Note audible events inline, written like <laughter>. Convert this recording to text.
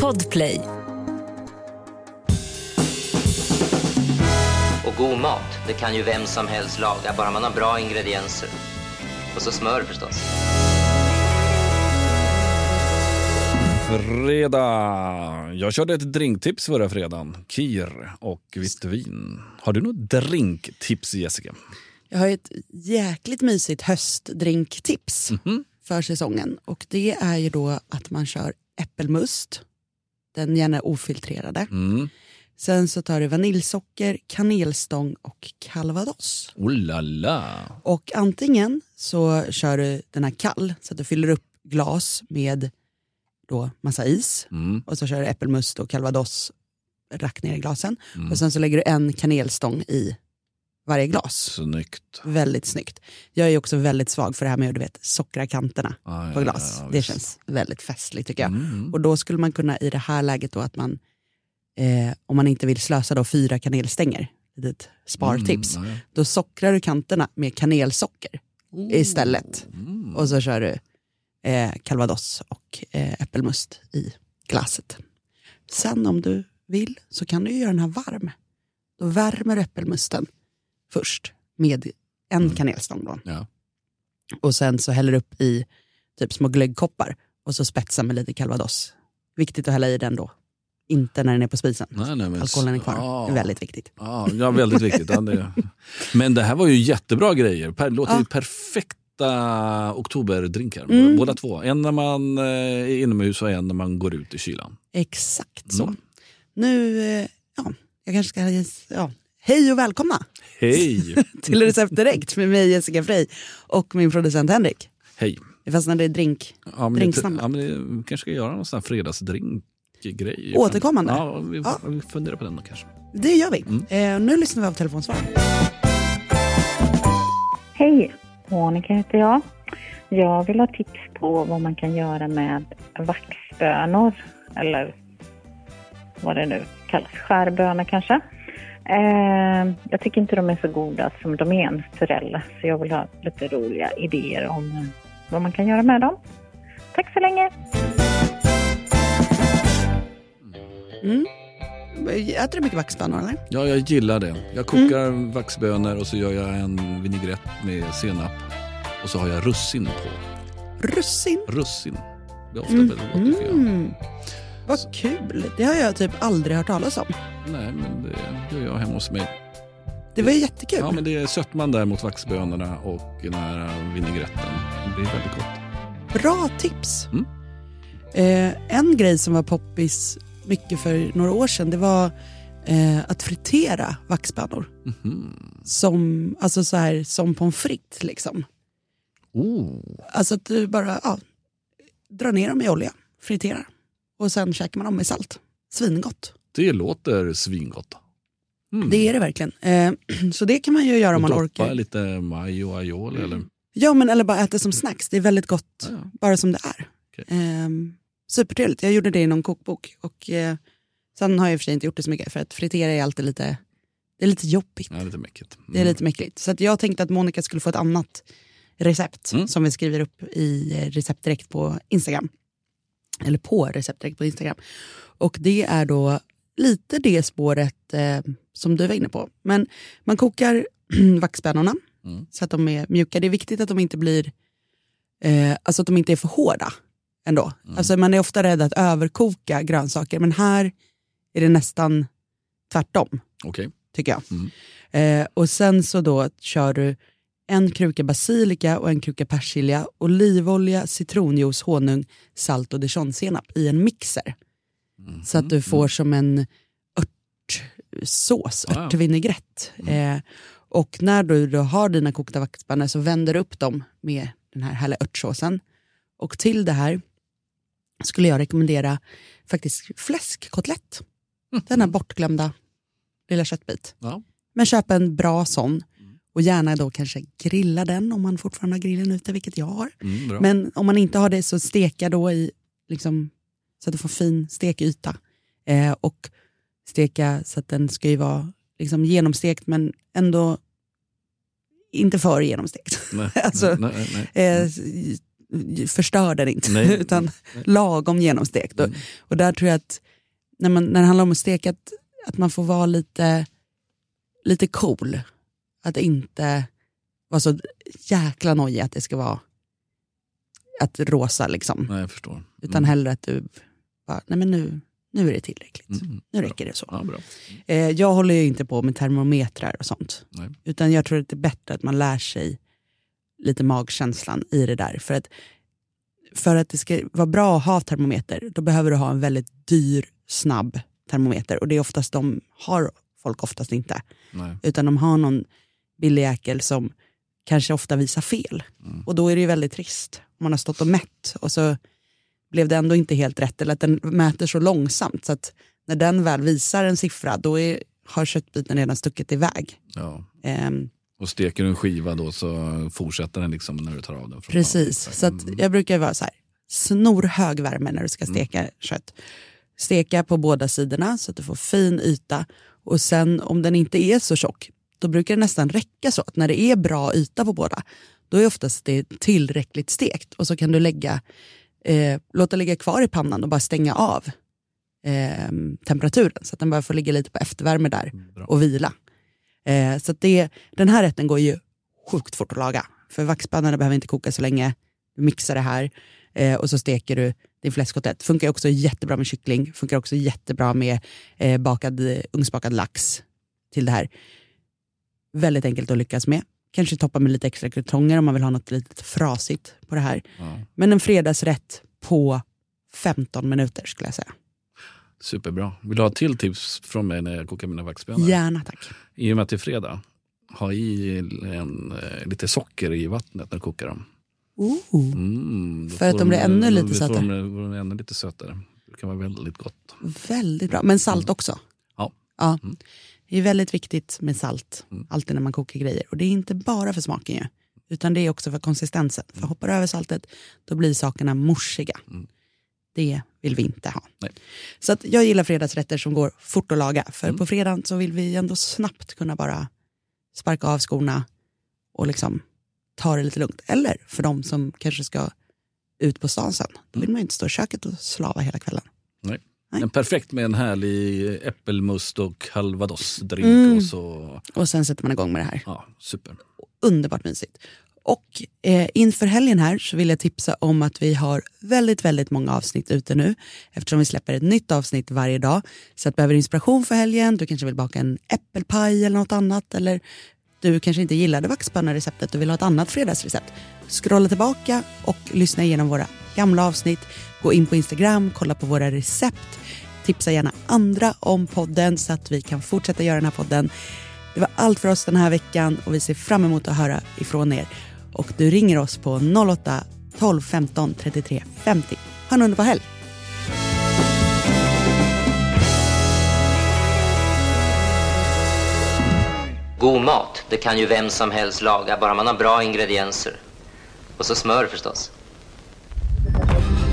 Podplay. Och god mat, det kan ju vem som helst laga, bara man har bra ingredienser. Och så smör förstås. Fredag. Jag körde ett drinktips förra fredagen. Kir och vitt vin. Har du något drinktips Jessica? Jag har ett jäkligt mysigt höstdrinktips Mhm. för säsongen. Och det är ju då att man kör äppelmust, den gärna ofiltrerade. Mm. Sen så tar du vaniljsocker, kanelstång och calvados. Oh la la. Och antingen så kör du den här kall, så att du fyller upp glas med då massa is. Mm. Och så kör du äppelmust och calvados rakt ner i glasen. Mm. Och sen så lägger du en kanelstång i varje glas. Snyggt. Väldigt snyggt. Jag är också väldigt svag för det här med att du vet, sockra kanterna Ah, ja, på ja, glas. ja, det visst. känns väldigt festligt tycker jag. Mm. Och då skulle man kunna i det här läget då att man, eh, om man inte vill slösa då fyra kanelstänger, ett spartips, Mm, ja, ja. då sockrar du kanterna med kanelsocker istället. Mm. Och så kör du eh, calvados och eh, äppelmust i glaset. Sen om du vill så kan du göra den här varm. Då värmer du äppelmusten först med en kanelstång då. Ja. Och sen så häller upp i typ små glöggkoppar och så spetsar med lite calvados. Viktigt att hälla i den då. Inte när den är på spisen. Nej, nej, men- Alkoholen är kvar. Ah. Det är väldigt viktigt. Ja, ja, väldigt viktigt. Ja, det... <laughs> Men det här var ju jättebra grejer. Per, låter ju perfekta oktoberdrinkar. Mm. Båda två. En när man eh, är inomhus och en när man går ut i kylan. Exakt så. Mm. Nu, eh, ja, jag kanske ska... Ja. Hej och välkomna Hej! <laughs> till Recept Direkt med mig Jessica Frey och min producent Henrik. Hej! Vi fastnade i drink. Ja, men det, Drinksnabbet. ja, men vi kanske ska göra någon sån här fredagsdrinkgrej. Återkommande? Ja, vi, Ja. vi funderar på den då kanske. Det gör vi. Mm. Eh, nu lyssnar vi av telefonsvar. Hej, Monica heter jag. Jag vill ha tips på vad man kan göra med vaxbönor, eller vad det nu kallas, skärbönor kanske. Eh, jag tycker inte de är så goda som de är naturella, så jag vill ha lite roliga idéer om eh, vad man kan göra med dem. Tack så länge! Mm. Äter du mycket vaxbönor eller? Ja, jag gillar det. Jag kokar vaxbönor och så gör jag en vinägrett med senap. Och så har jag russin på. Russin. Russin. Det är ofta väldigt gott. Mm. Vad kul. Det har jag typ aldrig hört talas om. Nej, men det gör jag hemma hos mig. Det var ju jättekul. Ja, men det är sötman där mot vaxbönorna och den här vinägretten. Det blir väldigt gott. Bra tips. Mm. Eh, en grej som var poppis mycket för några år sedan det var eh, att fritera vaxbönor. Mhm. Som, alltså så här, som pommes frites liksom. Oh. Alltså att du bara ja, drar ner dem i olja, friterar och sen käkar man dem med salt. Svingott. Det låter svingott. Mm. Det är det verkligen. Eh, <clears throat> så det kan man ju göra om man orkar. lite majo och aioli eller? Ja, men eller bara äta som snacks. Det är väldigt gott Ja, bara som det är. Okej. Ehm, supertrevligt. Jag gjorde det i någon kokbok. Och, eh, sen har jag i och för sig inte gjort det så mycket för att fritera är alltid lite, det är lite jobbigt. Ja, lite mäckigt. Mm. Det är lite mäckligt. Så att jag tänkte att Monica skulle få ett annat recept Mm. som vi skriver upp i eh, recept direkt på Instagram. Eller på recept direkt på Instagram. Och det är då lite det spåret eh, som du var inne på. Men man kokar <clears throat> vaxbönorna Mm. så att de är mjuka. Det är viktigt att de inte blir, eh, alltså att de inte är för hårda ändå. Mm. Alltså man är ofta rädd att överkoka grönsaker men här är det nästan tvärtom Okej. tycker jag. Mm. Eh, och sen så då kör du en kruka basilika och en kruka persilja, olivolja, citronjuice, honung, salt och dijonsenap i en mixer. Mm. Så att du får som en örtsås, ja. örtvinägrett. Mm. Eh, och när du då har dina kokta vaxbönor så vänder du upp dem med den här härliga örtsåsen. Och till det här skulle jag rekommendera faktiskt fläskkotlett. Denna bortglömda lilla köttbit. Ja. Men köp en bra sån och gärna då kanske grilla den om man fortfarande har grillen ute, vilket jag har. Mm. Men om man inte har det så steka då i, liksom, så att du får fin stekyta. Eh, och steka så att den ska ju vara liksom, genomstekt men ändå inte för genomstekt. nej, <laughs> alltså, nej, nej. Eh, förstör den inte, <laughs> utan lagom genomstekt. Och, och där tror jag att när, man, när det handlar om att steka, att, att man får vara lite, lite cool. Att inte vara så jäkla nojig att det ska vara att rosa liksom. Nej, jag förstår. Utan hellre att du bara, nej men nu, nu är det tillräckligt. Mm. Nu räcker det så. Ja, bra. Eh, jag håller ju inte på med termometrar och sånt. Nej. Utan jag tror att det är bättre att man lär sig lite magkänslan i det där. För att, för att det ska vara bra att ha termometer, då behöver du ha en väldigt dyr, snabb termometer. Och det är oftast de har folk oftast inte. Nej. Utan de har någon billig jäkel som kanske ofta visar fel. Mm. Och då är det ju väldigt trist. Man har stått och mätt och så blev det ändå inte helt rätt. Eller att den mäter så långsamt så att när den väl visar en siffra då är, har köttbiten redan stuckit iväg. Ja. Ehm, Och steker du en skiva då så fortsätter den liksom när du tar av den. precis, så att jag brukar vara så här, snorhög värme när du ska steka kött. Steka på båda sidorna så att du får fin yta. Och sen om den inte är så tjock, då brukar det nästan räcka så att när det är bra yta på båda, då är oftast det tillräckligt stekt. Och så kan du lägga, eh, låta ligga kvar i pannan och bara stänga av eh, temperaturen så att den bara får ligga lite på eftervärme där Bra. och vila. Eh, så det, den här rätten går ju sjukt fort att laga. För vaxpannorna behöver inte koka så länge. Du mixar det här eh, och så steker du din fläskkotlett. Funkar också jättebra med kyckling. Funkar också jättebra med eh, bakad, ugnsbakad lax till det här. Väldigt enkelt att lyckas med. Kanske toppa med lite extra krutonger om man vill ha något lite frasigt på det här. Ja. Men en fredagsrätt på 15 minuter skulle jag säga. Superbra. Vill du ha ett till tips från mig när jag kokar mina vaxbönor? Gärna tack. I och med att det är fredag, ha i en, eh, lite socker i vattnet när du kokar dem. Mm, För att de blir ännu lite sötare. De, de ännu lite sötare. Det kan vara väldigt gott. Väldigt bra. Men salt också. Ja. Ja. Mm. Det är väldigt viktigt med salt, Mm. alltid när man kokar grejer. Och det är inte bara för smaken ju, utan det är också för konsistensen. För hoppar du över saltet, då blir sakerna morsiga. Mm. Det vill vi inte ha. Nej. Så att jag gillar fredagsrätter som går fort att laga. För Mm. på fredagen så vill vi ändå snabbt kunna bara sparka av skorna och liksom ta det lite lugnt. Eller för de som kanske ska ut på stan sen. Då vill man ju inte stå i köket och slava hela kvällen. Nej. Nej. Men perfekt med en härlig äppelmust och calvados-drink. Mm. Och så, Och sen sätter man igång med det här. ja, super. underbart mysigt. Och eh, inför helgen här så vill jag tipsa om att vi har väldigt, väldigt många avsnitt ute nu eftersom vi släpper ett nytt avsnitt varje dag. Så att behöver inspiration för helgen, du kanske vill baka en äppelpaj eller något annat eller du kanske inte gillade vaxpanna-receptet och vill ha ett annat fredagsrecept. Scrolla tillbaka och lyssna igenom våra gamla avsnitt. Gå in på Instagram, kolla på våra recept. Tipsa gärna andra om podden så att vi kan fortsätta göra den här podden. Det var allt för oss den här veckan och vi ser fram emot att höra ifrån er. Och du ringer oss på 08 12 15 33 50. Ha en underbar helg! God mat, det kan ju vem som helst laga, bara man har bra ingredienser. Och så smör förstås.